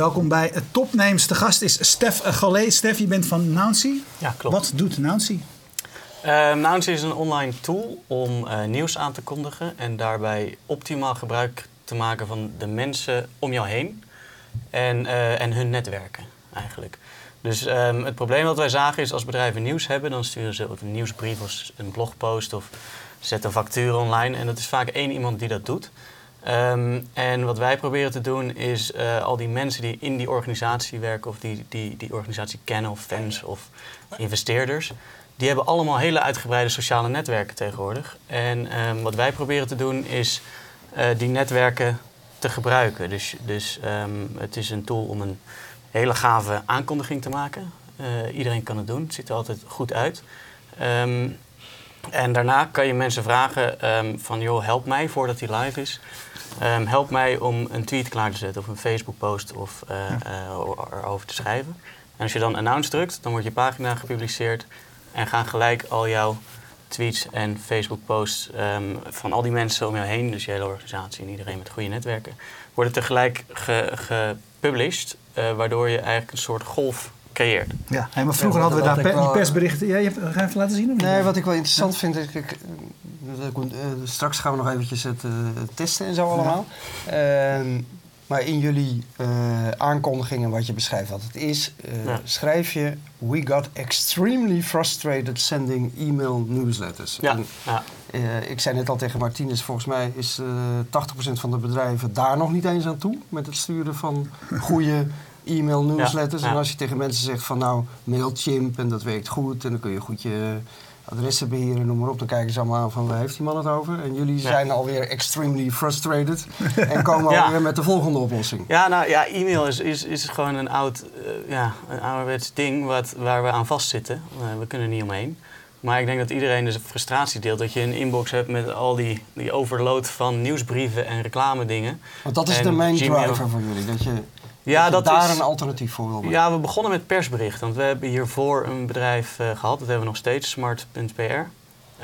Welkom bij het Topnames. De gast is Stef Gallet. Stef, je bent van Nouncy. Ja, klopt. Wat doet Nouncy? Uh, Nouncy is een online tool om uh, nieuws aan te kondigen en daarbij optimaal gebruik te maken van de mensen om jou heen en, uh, en hun netwerken eigenlijk. Dus um, het probleem dat wij zagen is als bedrijven nieuws hebben, dan sturen ze een nieuwsbrief of een blogpost of zetten factuur online. En dat is vaak één iemand die dat doet. Um, en wat wij proberen te doen is uh, al die mensen die in die organisatie werken of die, die die organisatie kennen of fans of investeerders, die hebben allemaal hele uitgebreide sociale netwerken tegenwoordig. En um, wat wij proberen te doen is uh, die netwerken te gebruiken. Dus, dus um, het is een tool om een hele gave aankondiging te maken. Uh, iedereen kan het doen, het ziet er altijd goed uit. En daarna kan je mensen vragen um, van, joh, help mij voordat die live is. Um, help mij om een tweet klaar te zetten of een Facebook post of uh, uh, erover te schrijven. En als je dan announce drukt, dan wordt je pagina gepubliceerd en gaan gelijk al jouw tweets en Facebook posts um, van al die mensen om jou heen, dus je hele organisatie en iedereen met goede netwerken, worden tegelijk ge, gepublished, uh, waardoor je eigenlijk een soort golf creëert. Ja, hey, maar vroeger ja, hadden we daar pe die persberichten. Ja, je hebt, ga je even laten zien? Of nee, wat ik wel interessant ja. vind, ik, ik, uh, straks gaan we nog eventjes het uh, testen en zo allemaal. Ja. Uh, maar in jullie uh, aankondigingen, wat je beschrijft wat het is, ja. schrijf je: We got extremely frustrated sending email newsletters. Ja. En, ja. ik zei net al tegen Martinez, volgens mij is 80% van de bedrijven daar nog niet eens aan toe met het sturen van goede e-mail newsletters. En als je tegen mensen zegt van nou, Mailchimp en dat werkt goed en dan kun je goed je adressen beheren, noem maar op. Dan kijken ze allemaal aan van waar heeft die man het over? En jullie zijn alweer extremely frustrated en komen ja. alweer met de volgende oplossing. Ja, nou ja, e-mail is, is, is gewoon een oud, uh, ja, een ouderwets ding wat, waar we aan vastzitten. Uh, we kunnen er niet omheen. Maar ik denk dat iedereen de frustratie deelt dat je een inbox hebt met al die, die overload van nieuwsbrieven en reclame dingen. Want dat is en de main Gmail. driver voor jullie. Dat je ja, dat, dat daar is, een alternatief voor wil. Ja, we begonnen met persbericht. Want we hebben hiervoor een bedrijf uh, gehad, dat hebben we nog steeds, smart.pr.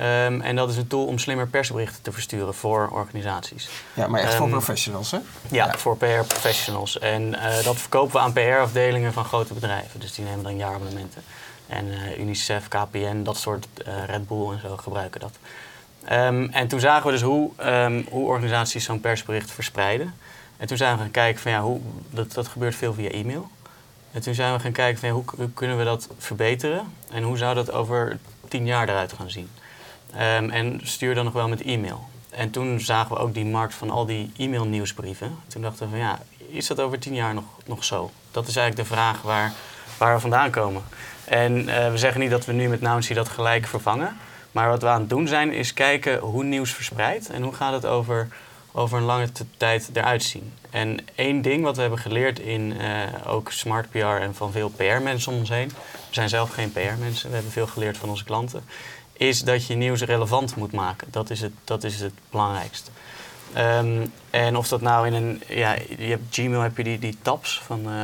Um, en dat is een tool om slimmer persberichten te versturen voor organisaties. Ja, maar echt um, voor professionals, hè? Ja, ja. voor PR-professionals. En uh, dat verkopen we aan PR-afdelingen van grote bedrijven. Dus die nemen dan jaarabonnementen. En uh, UNICEF, KPN, dat soort Red Bull en zo gebruiken dat. Um, en toen zagen we dus hoe, hoe organisaties zo'n persbericht verspreiden. En toen zijn we gaan kijken van ja, hoe, dat, dat gebeurt veel via e-mail. En toen zijn we gaan kijken van hoe, kunnen we dat verbeteren en hoe zou dat over tien jaar eruit gaan zien. Um, en stuur dan nog wel met e-mail. En toen zagen we ook die markt van al die e-mail nieuwsbrieven. Toen dachten we van ja, is dat over tien jaar nog, nog zo? Dat is eigenlijk de vraag waar, waar we vandaan komen. En uh, we zeggen niet dat we nu met Nouncy dat gelijk vervangen. Maar wat we aan het doen zijn, is kijken hoe nieuws verspreidt en hoe gaat het over over een lange tijd eruit zien. En één ding wat we hebben geleerd in uh, ook smart PR en van veel PR-mensen om ons heen, we zijn zelf geen PR-mensen, we hebben veel geleerd van onze klanten, is dat je nieuws relevant moet maken. Dat is het, dat is het belangrijkst. Um, en of dat nou in een, ja, je hebt Gmail heb je die, die tabs van uh,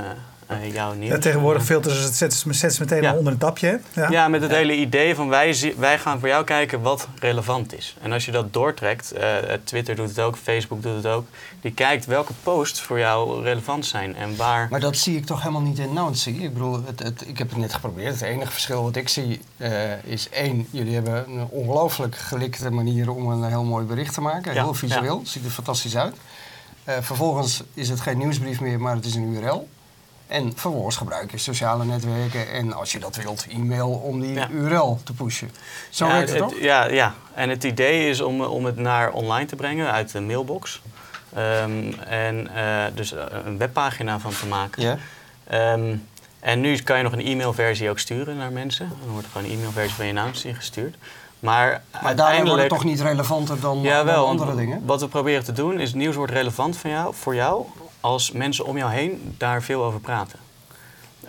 uh, jouw nieuws. Ja, tegenwoordig filters het zetten ze meteen ja. onder een tapje. Ja, ja met het ja. hele idee van wij, wij gaan voor jou kijken wat relevant is. En als je dat doortrekt, uh, Twitter doet het ook, Facebook doet het ook. Die kijkt welke posts voor jou relevant zijn en waar... Maar dat zie ik toch helemaal niet in Nancy? Ik bedoel, het, het, ik heb het net geprobeerd. Het enige verschil wat ik zie uh, is één, jullie hebben een ongelooflijk gelikte manier om een heel mooi bericht te maken. Heel visueel, ziet er fantastisch uit. Uh, vervolgens is het geen nieuwsbrief meer, maar het is een URL. En vervolgens gebruik je sociale netwerken en als je dat wilt, e-mail om die ja. URL te pushen. Zo ja, werkt het, toch? Ja, ja, en het idee is om, om het naar online te brengen uit de mailbox. Um, en uh, dus een webpagina van te maken. Ja. Um, en nu kan je nog een e-mailversie ook sturen naar mensen. Dan wordt er gewoon een e-mailversie van je naam ingestuurd. Maar, maar daarin wordt het toch niet relevanter dan, ja, wel, dan andere dingen? Wat we proberen te doen is het nieuws wordt relevant van jou, voor jou als mensen om jou heen daar veel over praten.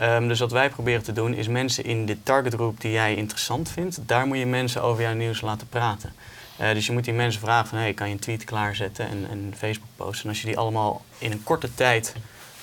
Um, dus wat wij proberen te doen is mensen in de targetgroep die jij interessant vindt, daar moet je mensen over jouw nieuws laten praten. Uh, dus je moet die mensen vragen van, hey, kan je een tweet klaarzetten en een Facebook post. En als je die allemaal in een korte tijd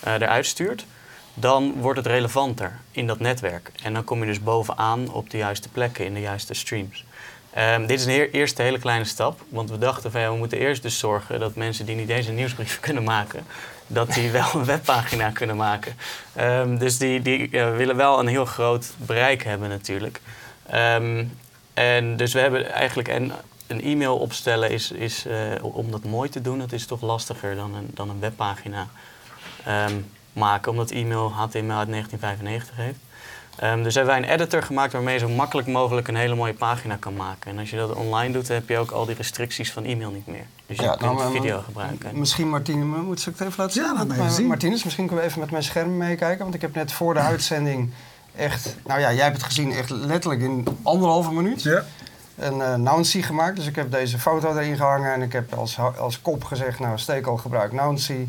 uh, eruit stuurt, dan wordt het relevanter in dat netwerk. En dan kom je dus bovenaan op de juiste plekken, in de juiste streams. Ehm, dit is een eerste hele kleine stap, want we dachten van ja, we moeten eerst dus zorgen dat mensen die niet een nieuwsbrief kunnen maken, dat die wel een webpagina kunnen maken. Ehm, dus die, die eh, willen wel een heel groot bereik hebben natuurlijk. Ehm, en dus we hebben eigenlijk en een e-mail opstellen is, is eh, om dat mooi te doen, dat is toch lastiger dan een, dan een webpagina ehm, maken, omdat e-mail HTML uit 1995 heeft. Ehm, dus hebben wij een editor gemaakt waarmee je zo makkelijk mogelijk een hele mooie pagina kan maken. En als je dat online doet, dan heb je ook al die restricties van e-mail niet meer. Dus je Ja, kunt nou, maar- video gebruiken. Misschien Martine, moet ik het even laten zien? Ja, laat even zien. Martinez, misschien kunnen we even met mijn scherm meekijken. Want ik heb net voor de uitzending echt... Nou ja, jij hebt het gezien echt letterlijk in anderhalve minuut. Ja. Een eh Nancy gemaakt. Dus ik heb deze foto erin gehangen. En ik heb als, als kop gezegd, nou steek al gebruik Nancy.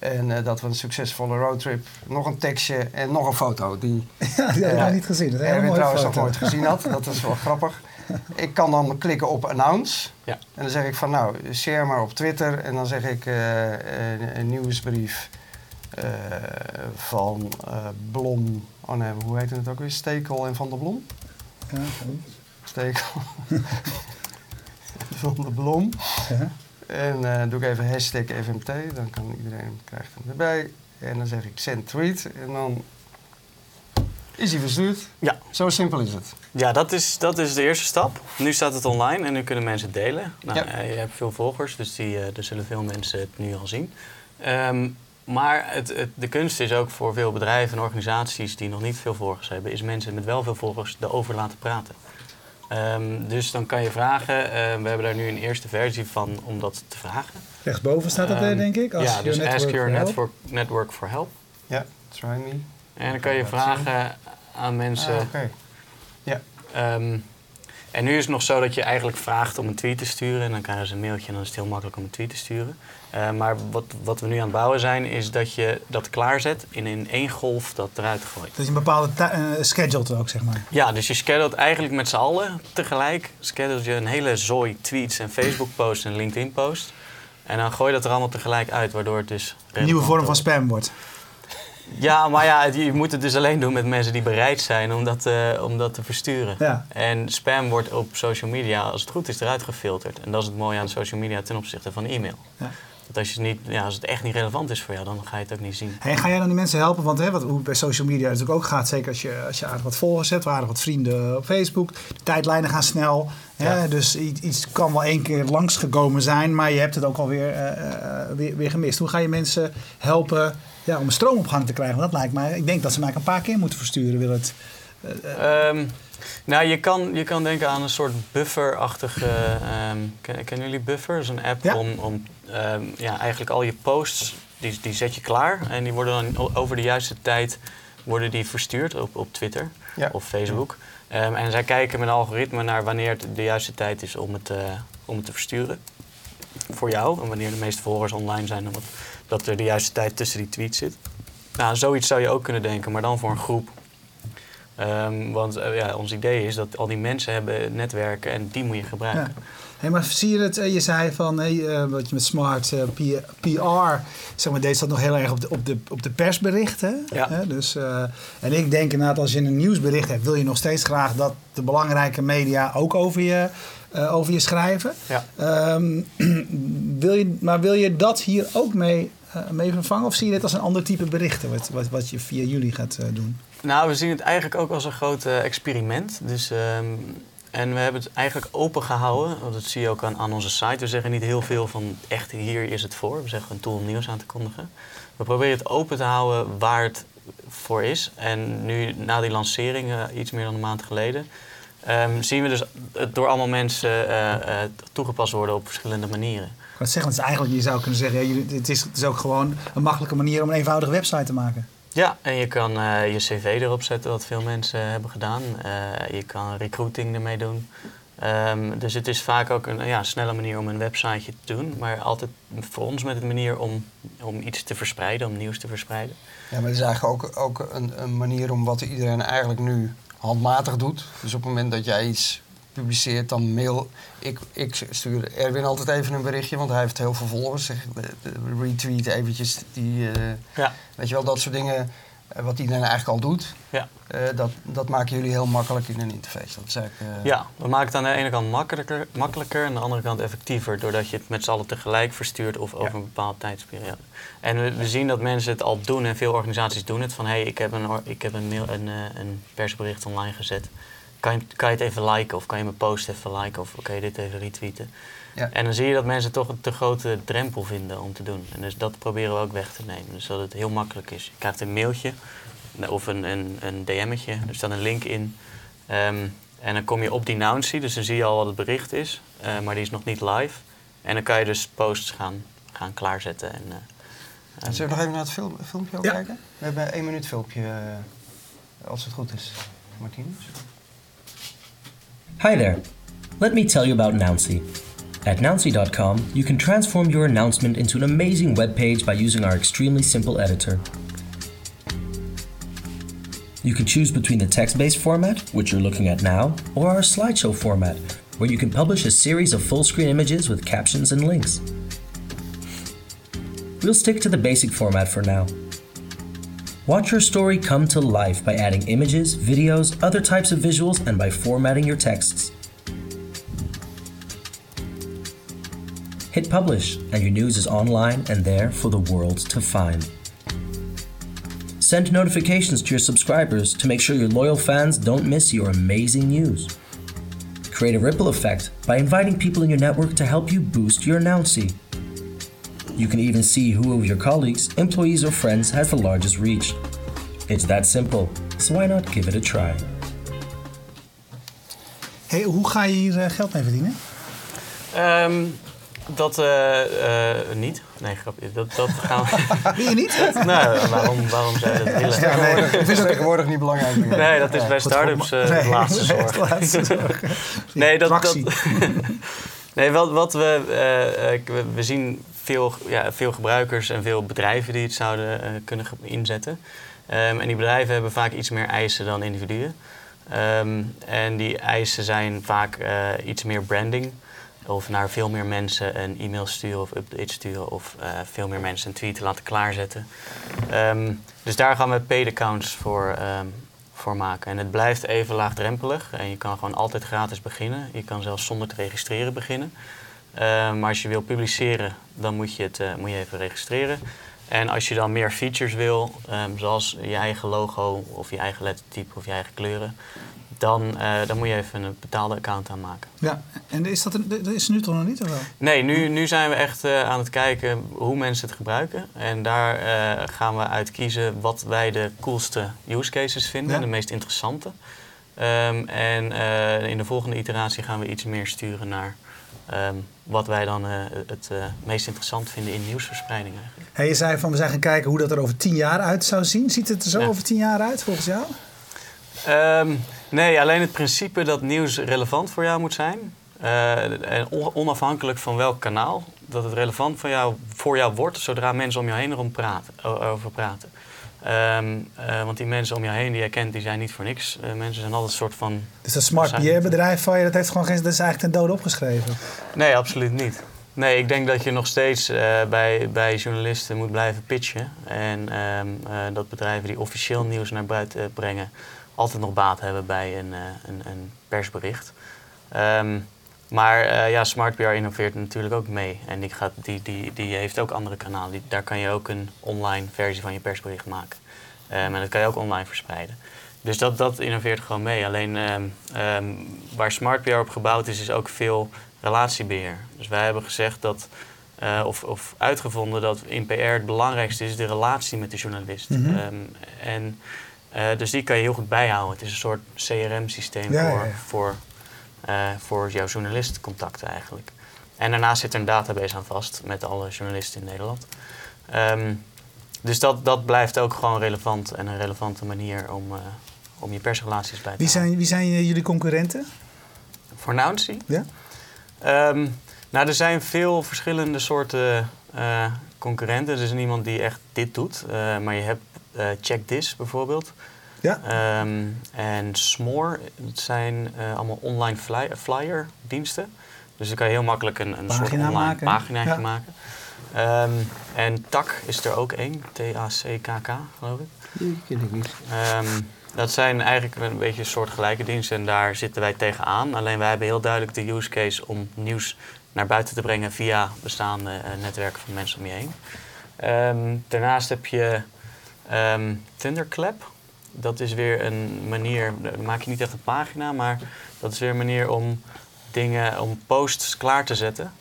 En eh, dat we een succesvolle roadtrip. Nog een tekstje en nog een foto. Die Ja, die had ik Ja. nog niet gezien. Dat Erwin trouwens nog nooit gezien had. Dat is wel grappig. Ik kan dan klikken op announce. Ja. En dan zeg ik van nou, share maar op Twitter. En dan zeg ik eh, een, een nieuwsbrief eh, van eh, Blom. Oh nee, hoe heet het ook weer? Stekel en Van der Blom? Ja, Stekel. van der Blom. ja. En eh, doe ik even hashtag FMT. Dan kan iedereen krijgt hem erbij. En dan zeg ik send tweet. En dan is hij verstuurd. Ja. Zo simpel is het. Ja, dat is, dat is de eerste stap. Nu staat het online en nu kunnen mensen het delen. Nou, Ja. eh, je hebt veel volgers, dus die, eh, er zullen veel mensen het nu al zien. Ehm, maar het, het- de kunst is ook voor veel bedrijven en organisaties die nog niet veel volgers hebben, is mensen met wel veel volgers erover laten praten. Ehm, dus dan kan je vragen, eh, we hebben daar nu een eerste versie van om dat te vragen. Rechtsboven staat dat, Ehm, denk ik. Als ja, dus your ask network your help. network, network for help. Ja, try me. En dan kan je vragen aan mensen. Ah, Oké. Ehm, en nu is het nog zo dat je eigenlijk vraagt om een tweet te sturen. En dan krijgen ze een mailtje en dan is het heel makkelijk om een tweet te sturen. Eh, maar wat, wat we nu aan het bouwen zijn, is dat je dat klaarzet en in één golf dat eruit gooit. Dat is een bepaalde eh, schedule ook, zeg maar. Ja, dus je schedult eigenlijk met z'n allen tegelijk. Schedult je een hele zooi tweets en Facebook posts en LinkedIn posts. En dan gooi je dat er allemaal tegelijk uit, waardoor het dus... Een nieuwe vorm van spam wordt. Ja, maar ja, je moet het dus alleen doen met mensen die bereid zijn om dat, eh, om dat te versturen. Ja. En spam wordt op social media, als het goed is, eruit gefilterd. En dat is het mooie aan social media ten opzichte van e-mail. Ja. Als, je het niet, ja, als het echt niet relevant is voor jou, dan ga je het ook niet zien. Hey, ga jij dan die mensen helpen? Want hè, wat, hoe het bij social media natuurlijk ook gaat, zeker als je, als je aardig wat volgers hebt, aardig wat vrienden op Facebook. De tijdlijnen gaan snel. Hè. Dus iets, kan wel één keer langsgekomen zijn, maar je hebt het ook alweer eh, eh, weer, weer gemist. Hoe ga je mensen helpen ja, om een stroom op gang te krijgen? Want dat lijkt mij, ik denk dat ze mij een paar keer moeten versturen. Wil het, Ehm, nou, je kan, je kan denken aan een soort buffer-achtige... ken- kennen jullie Buffer? Dat is een app Ja. om, om ehm, ja, eigenlijk al je posts, die, die zet je klaar. En die worden dan over de juiste tijd worden die verstuurd op, op Twitter Ja. of Facebook. Ehm, en zij kijken met een algoritme naar wanneer het de juiste tijd is om het, eh, om het te versturen. Voor jou. En wanneer de meeste volgers online zijn, dan wat, dat er de juiste tijd tussen die tweets zit. Nou, zoiets zou je ook kunnen denken, maar dan voor een groep. Ehm, want eh, ja, ons idee is dat al die mensen hebben netwerken en die moet je gebruiken. Ja. Hey, maar zie je het? eh, Je zei van hey, eh, wat je met smart eh, PR, zeg maar, deed dat nog heel erg op de, op de, op de persberichten. Ja. Dus, en ik denk inderdaad, als je een nieuwsbericht hebt, wil je nog steeds graag dat de belangrijke media ook over je, over je schrijven. Ja. Ehm, wil je, maar wil je dat hier ook mee, mee vervangen? Of zie je dit als een ander type berichten, wat, wat, wat je via jullie gaat doen? Nou, we zien het eigenlijk ook als een groot experiment. Dus, ehm, en we hebben het eigenlijk open gehouden. Want dat zie je ook aan, onze site. We zeggen niet heel veel van echt hier is het voor. We zeggen een tool om nieuws aan te kondigen. We proberen het open te houden waar het voor is. En nu, na die lancering, eh, iets meer dan een maand geleden... ehm, zien we dus het door allemaal mensen eh, eh, toegepast worden op verschillende manieren. Ik zeggen, het eigenlijk, je zou kunnen zeggen, het, is, het is ook gewoon een makkelijke manier om een eenvoudige website te maken. Ja, en je kan eh, je cv erop zetten, wat veel mensen hebben gedaan. Eh, je kan recruiting ermee doen. Ehm, dus het is vaak ook een ja, snelle manier om een websiteje te doen. Maar altijd voor ons met een manier om, om iets te verspreiden, om nieuws te verspreiden. Ja, maar het is eigenlijk ook, ook een, een manier om wat iedereen eigenlijk nu handmatig doet. Dus op het moment dat jij iets publiceert, dan mail... Ik, ik stuur Erwin altijd even een berichtje, want hij heeft heel veel volgers. Zeg, retweet eventjes die... eh, Ja. Weet je wel, dat soort dingen. wat iedereen eigenlijk al doet, Ja. eh, dat, dat maken jullie heel makkelijk in een interface. Dat is eigenlijk, Ja, we maken het aan de ene kant makkelijker, makkelijker en aan de andere kant effectiever. Doordat je het met z'n allen tegelijk verstuurt of over een bepaalde tijdsperiode. En we, we zien dat mensen het al doen en veel organisaties doen het. Van hé, hey, ik heb, een, ik heb een, mail, een, een persbericht online gezet. Kan je, kan je het even liken of kan je mijn post even liken of kan je dit even retweeten? Ja. En dan zie je dat mensen toch een te grote drempel vinden om te doen. En dus dat proberen we ook weg te nemen. Dus dat het heel makkelijk is. Je krijgt een mailtje of een, een, een DM'tje, er staat een link in. Ehm, en dan kom je op die Nouncy, dus dan zie je al wat het bericht is, eh, maar die is nog niet live. En dan kan je dus posts gaan, gaan klaarzetten. En, eh, Zullen we nog even naar het film, filmpje ook Ja. kijken? We hebben een één minuut filmpje, eh, als het goed is. Martinus? Hi there. Let me tell you about Nouncy. At Nouncy.com, you can transform your announcement into an amazing web page by using our extremely simple editor. You can choose between the text based format, which you're looking at now, or our slideshow format, where you can publish a series of full screen images with captions and links. We'll stick to the basic format for now. Watch your story come to life by adding images, videos, other types of visuals, and by formatting your texts. Hit publish, and your news is online and there for the world to find. Send notifications to your subscribers to make sure your loyal fans don't miss your amazing news. Create a ripple effect by inviting people in your network to help you boost your announcy. You can even see who of your colleagues, employees, or friends has the largest reach. It's that simple, so why not give it a try? Hey, hoe ga je hier eh, geld mee verdienen? Ehm, dat eh, eh, niet. Nee, grapje. Dat, dat gaan we. Wil je niet? nou, waarom, waarom zou je dat willen? Ja, nee, Dat is tegenwoordig niet belangrijk meer. Nee, dat is bij start-ups eh, Nee, de laatste zorg. de laatste zorg. Nee, dat, dat, nee wat, wat we, we, we zien veel, ja, veel gebruikers en veel bedrijven die het zouden eh, kunnen inzetten. Ehm, en die bedrijven hebben vaak iets meer eisen dan individuen. Ehm, en die eisen zijn vaak eh, iets meer branding. Of naar veel meer mensen een e-mail sturen of update sturen. Of eh, veel meer mensen een tweet laten klaarzetten. Ehm, dus daar gaan we paid accounts voor, voor maken. En het blijft even laagdrempelig. En je kan gewoon altijd gratis beginnen. Je kan zelfs zonder te registreren beginnen. Ehm, maar als je wil publiceren, dan moet je het eh, moet je even registreren. En als je dan meer features wil, ehm, zoals je eigen logo of je eigen lettertype of je eigen kleuren, dan, eh, dan moet je even een betaalde account aanmaken. Ja, en is dat, een, dat is nu toch nog niet, of wel? Nee, nu, nu zijn we echt eh, aan het kijken hoe mensen het gebruiken. En daar eh, gaan we uit kiezen wat wij de coolste use cases vinden, Ja. de meest interessante. Ehm, en eh, in de volgende iteratie gaan we iets meer sturen naar ehm, wat wij dan eh, het eh, meest interessant vinden in nieuwsverspreiding eigenlijk. Hey, je zei van we zijn gaan kijken hoe dat er over tien jaar uit zou zien. Ziet het er zo Ja. over tien jaar uit volgens jou? Ehm, nee, alleen het principe dat nieuws relevant voor jou moet zijn. eh, en on- onafhankelijk van welk kanaal. Dat het relevant voor jou, voor jou wordt zodra mensen om jou heen erom praten, over praten. Ehm, eh, want die mensen om jou heen die jij kent, die zijn niet voor niks. Eh, mensen zijn altijd een soort van... Dus dat smart Zijn- PR bedrijf van je, dat heeft gewoon geen, dat is eigenlijk ten dode opgeschreven. Nee, absoluut niet. Nee, ik denk dat je nog steeds eh, bij, bij journalisten moet blijven pitchen. En ehm, eh, dat bedrijven die officieel nieuws naar buiten brengen... altijd nog baat hebben bij een, een, een persbericht. Ehm, maar eh, ja, Smart PR innoveert natuurlijk ook mee. En die, gaat, die, die, die heeft ook andere kanalen. Die, daar kan je ook een online versie van je persbericht maken. En dat kan je ook online verspreiden. Dus dat, dat innoveert gewoon mee. Alleen ehm, ehm, waar Smart PR op gebouwd is, is ook veel relatiebeheer. Dus wij hebben gezegd dat, eh, of, of uitgevonden dat in PR het belangrijkste is de relatie met de journalist. Mhm. Ehm, en, eh, dus die kan je heel goed bijhouden. Het is een soort CRM-systeem Ja, voor, ja, ja. Voor, eh, voor jouw journalistcontacten eigenlijk. En daarnaast zit er een database aan vast met alle journalisten in Nederland. Ehm, dus dat, dat blijft ook gewoon relevant en een relevante manier om, eh, om je persrelaties bij te Wie houden. zijn, wie zijn eh, jullie concurrenten? Voor Nouncy? Ja? Ehm, nou, er zijn veel verschillende soorten eh, concurrenten. Er is niemand die echt dit doet. eh, maar je hebt eh Check This bijvoorbeeld. Ja? Ehm, en Smore, het zijn eh, allemaal online fly, flyer diensten. Dus dan kan je heel makkelijk een, een soort online maken, paginaatje Ja. maken. Ehm, en TAC is er ook één, T-A-C-K-K geloof ik. Die ken ik niet. Ehm, dat zijn eigenlijk een beetje soortgelijke diensten en daar zitten wij tegenaan. Alleen wij hebben heel duidelijk de use case om nieuws naar buiten te brengen via bestaande uh, netwerken van mensen om je heen. Ehm, daarnaast heb je um, Thunderclap. Dat is weer een manier, dan maak je niet echt een pagina, maar dat is weer een manier om dingen, om posts klaar te zetten.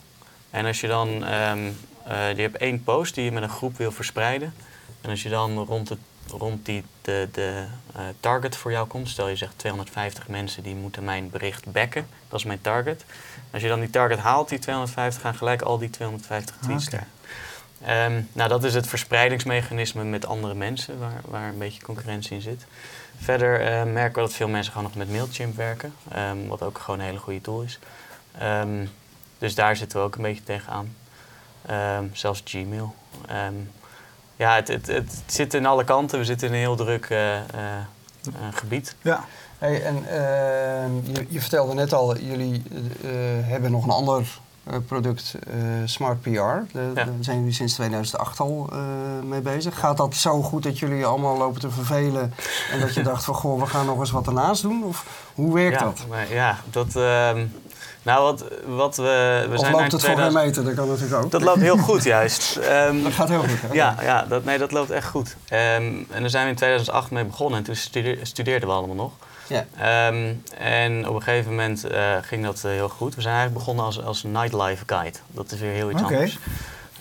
En als je dan, um, uh, je hebt één post die je met een groep wil verspreiden. En als je dan rond, het, rond die, de, de uh, target voor jou komt, stel je zegt 250 mensen die moeten mijn bericht backen, dat is mijn target. Als je dan die target haalt, die 250, gaan gelijk al die 250 tweets okay. Um, nou, dat is het verspreidingsmechanisme met andere mensen, waar, waar een beetje concurrentie in zit. Verder uh, merken we dat veel mensen gewoon nog met Mailchimp werken, um, wat ook gewoon een hele goede tool is. Dus daar zitten we ook een beetje tegenaan. zelfs Gmail. ja, het, het, het, zit in alle kanten. We zitten in een heel druk uh, uh, gebied. Ja. Hey, en je, je, vertelde net al, jullie hebben nog een ander product uh, Smart PR. Daar ja. zijn jullie sinds 2008 al uh, mee bezig. Gaat dat zo goed dat jullie allemaal lopen te vervelen en dat je dacht van goh, we gaan nog eens wat ernaast doen? Of hoe werkt ja, dat? Maar, ja, dat. Uh, nou, wat, wat we. we of zijn loopt het 2000... voor geen meter? Dat kan natuurlijk ook. Dat loopt heel goed, juist. um, dat gaat heel goed. Hè? Ja, ja dat, nee, dat loopt echt goed. Um, en daar zijn we in 2008 mee begonnen en toen studeer, studeerden we allemaal nog. Ja. Um, en op een gegeven moment uh, ging dat uh, heel goed. We zijn eigenlijk begonnen als, als nightlife guide. Dat is weer heel iets okay. anders.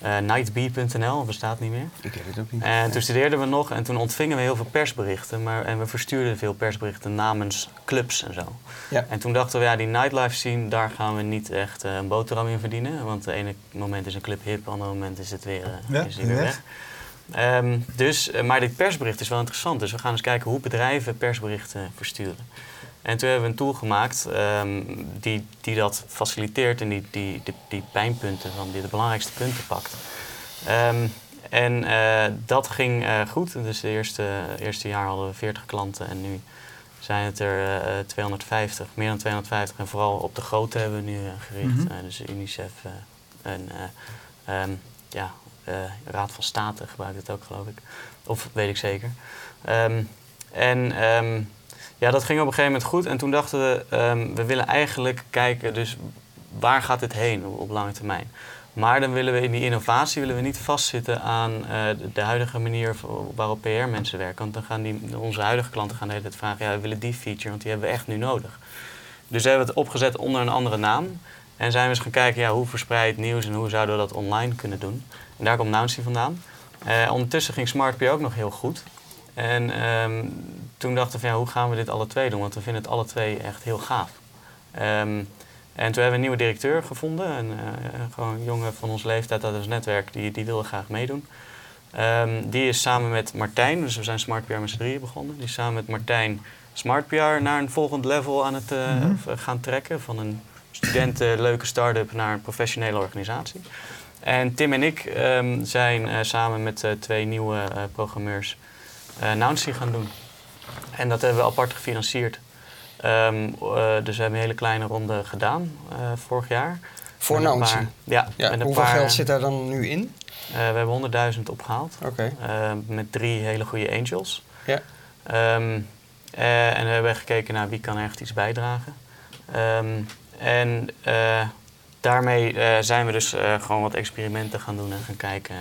Uh, nightbee.nl bestaat niet meer. Ik ken het ook niet. En toen studeerden we nog en toen ontvingen we heel veel persberichten. Maar, en we verstuurden veel persberichten namens clubs en zo. Ja. En toen dachten we, ja, die nightlife scene, daar gaan we niet echt een boterham in verdienen. Want het ene moment is een club hip, het andere moment is het weer, ja, is het weer weg. Um, dus, uh, maar dit persbericht is wel interessant. Dus we gaan eens kijken hoe bedrijven persberichten versturen. En toen hebben we een tool gemaakt um, die, die dat faciliteert en die, die, die, die pijnpunten, van die de belangrijkste punten pakt. Um, en uh, dat ging uh, goed. Dus het eerste, eerste jaar hadden we 40 klanten en nu zijn het er 250, meer dan 250. En vooral op de grote hebben we nu gericht. Mhm. dus UNICEF en ja, uh, Raad van State gebruikt het ook, geloof ik. Of weet ik zeker. Um, en um, ja, dat ging op een gegeven moment goed. En toen dachten we, um, we willen eigenlijk kijken, dus waar gaat dit heen op, op, lange termijn? Maar dan willen we in die innovatie willen we niet vastzitten aan uh, de, huidige manier waarop PR-mensen werken. Want dan gaan die, onze huidige klanten gaan de hele vragen, ja, we willen die feature, want die hebben we echt nu nodig. Dus we hebben het opgezet onder een andere naam. En zijn we eens gaan kijken, ja, hoe verspreid nieuws en hoe zouden we dat online kunnen doen. En daar komt Nouncy vandaan. Uh, ondertussen ging SmartPR ook nog heel goed. En um, toen dachten we van ja, hoe gaan we dit alle twee doen? Want we vinden het alle twee echt heel gaaf. Um, en toen hebben we een nieuwe directeur gevonden. Een, uh, gewoon een jongen van ons leeftijd uit ons netwerk, die, die wilde graag meedoen. Um, die is samen met Martijn, dus we zijn SmartPR met z'n drieën begonnen. Die is samen met Martijn SmartPR naar een volgend level aan het uh, mm -hmm. gaan trekken. Van een studenten leuke start-up naar een professionele organisatie. En Tim en ik um, zijn uh, samen met uh, twee nieuwe uh, programmeurs Nouncy gaan doen. En dat hebben we apart gefinancierd. Um, dus we hebben een hele kleine ronde gedaan vorig jaar. Voor Nouncy? Ja. ja hoeveel paar, geld zit daar dan nu in? we hebben 100.000 opgehaald. Oké. Okay. met drie hele goede angels. Ja. Um, en we hebben gekeken naar wie kan echt iets bijdragen. Um, en daarmee uh, zijn we dus uh, gewoon wat experimenten gaan doen en gaan kijken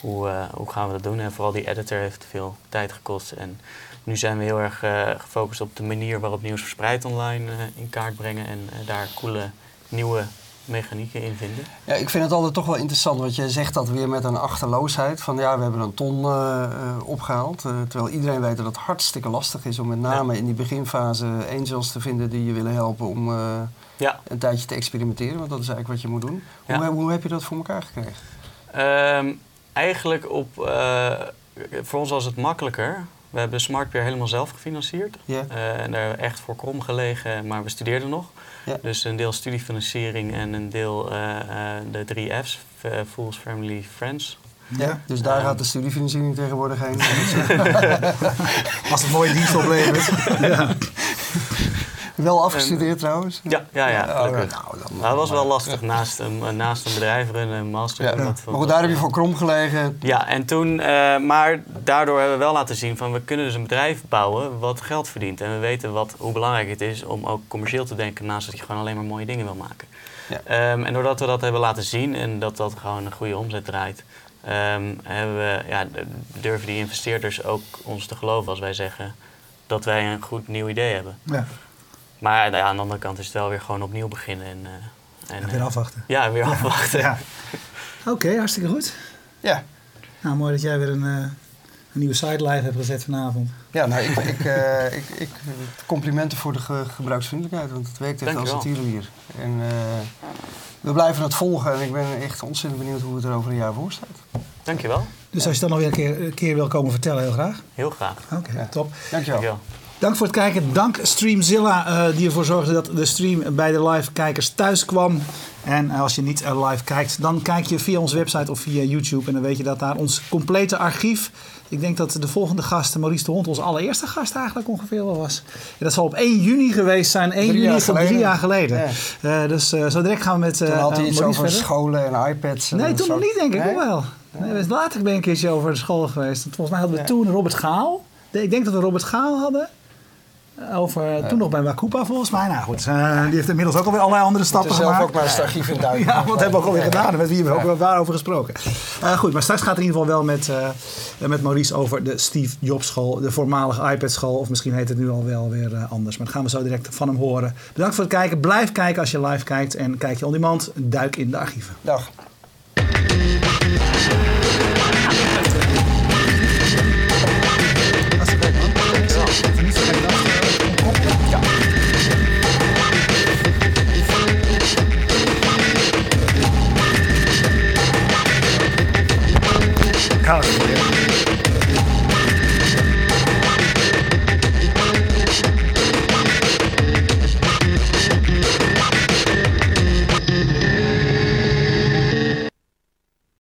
hoe, hoe gaan we dat doen. En vooral die editor heeft veel tijd gekost. En nu zijn we heel erg gefocust op de manier waarop nieuws verspreid online in kaart brengen en daar coole nieuwe mechanieken in vinden. Ja, ik vind het altijd toch wel interessant, want je zegt dat weer met een achterloosheid. Van ja, we hebben een ton opgehaald. terwijl iedereen weet dat het hartstikke lastig is om met name ja. in die beginfase angels te vinden die je willen helpen om ja. een tijdje te experimenteren, want dat is eigenlijk wat je moet doen. Hoe, Ja. hoe heb je dat voor elkaar gekregen? Um, eigenlijk op, uh, voor ons was het makkelijker. We hebben SmartPR helemaal zelf gefinancierd. Uh, en daar hebben we echt voor krom gelegen, maar we studeerden nog. Dus een deel studiefinanciering en een deel uh, de drie F's, Fools, Family, Friends. Ja, dus daar um, gaat de studiefinanciering tegenwoordig heen. Als het mooie dienst oplevert. ja. Wel afgestudeerd trouwens? Ja, ja, ja. Oh, nou, dan- Maar het was wel lastig naast een, eh, naast een bedrijf runnen, een master. Ja. dat Maar goed, daar heb je voor krom gelegen. Ja, en toen, eh, maar daardoor hebben we wel laten zien van we kunnen dus een bedrijf bouwen wat geld verdient. En we weten wat, hoe belangrijk het is om ook commercieel te denken naast dat je gewoon alleen maar mooie dingen wil maken. Ja. Ehm, en doordat we dat hebben laten zien en dat dat gewoon een goede omzet draait, ehm, hebben we, ja, durven die investeerders ook ons te geloven als wij zeggen dat wij een goed nieuw idee hebben. Ja, Maar ja, aan de andere kant is het wel weer gewoon opnieuw beginnen. En, eh, en, weer eh, afwachten. Ja, weer afwachten. Ja. Oké, hartstikke goed. Ja. Nou, mooi dat jij weer een, eh, een nieuwe site live hebt gezet vanavond. Ja, nou, ik, ik, eh, ik, ik, complimenten voor de ge- gebruiksvriendelijkheid, want het werkt echt als een tierenlier. En eh, we blijven het volgen en ik ben echt ontzettend benieuwd hoe het er over een jaar voor staat. Dankjewel. Dus als je dan nog weer een keer, een keer wil komen vertellen, heel graag. Heel graag. Oké, Ja. top. Dankjewel. Dankjewel. Dank voor het kijken. Dank Streamzilla, eh, die ervoor zorgde dat de stream bij de live kijkers thuis kwam. En als je niet eh, live kijkt, dan kijk je via onze website of via YouTube. En dan weet je dat daar ons complete archief. Ik denk dat de volgende gast, Maurice de Hond, onze allereerste gast eigenlijk ongeveer wel was. En dat zal op 1 juni geweest zijn. 1 Drie juni dat drie jaar geleden. Ja. Eh, dus eh, zo direct gaan we met eh Toen had hij eh, iets over verder. scholen en iPads. en Nee, toen nog niet, denk ik. Nee? Ook wel. Nee, we- later ben ik een keertje over de school geweest. Volgens mij hadden we Ja. toen Robert Gaal. Ik denk dat we Robert Gaal hadden. Over, Toen nog bij Wakupa volgens mij. Nou goed, eh, die heeft inmiddels ook alweer allerlei andere stappen zelf gemaakt. ook maar eens het archief in duiken. Ja, wat hebben we ook alweer gedaan. Met wie hebben we ook wel daarover gesproken. Eh, goed, maar straks gaat het in ieder geval wel met, eh, met Maurice over de Steve Jobs school. De voormalige iPad school. Of misschien heet het nu al wel weer eh, anders. Maar dat gaan we zo direct van hem horen. Bedankt voor het kijken. Blijf kijken als je live kijkt. En kijk je on demand. Duik in de archieven. Dag.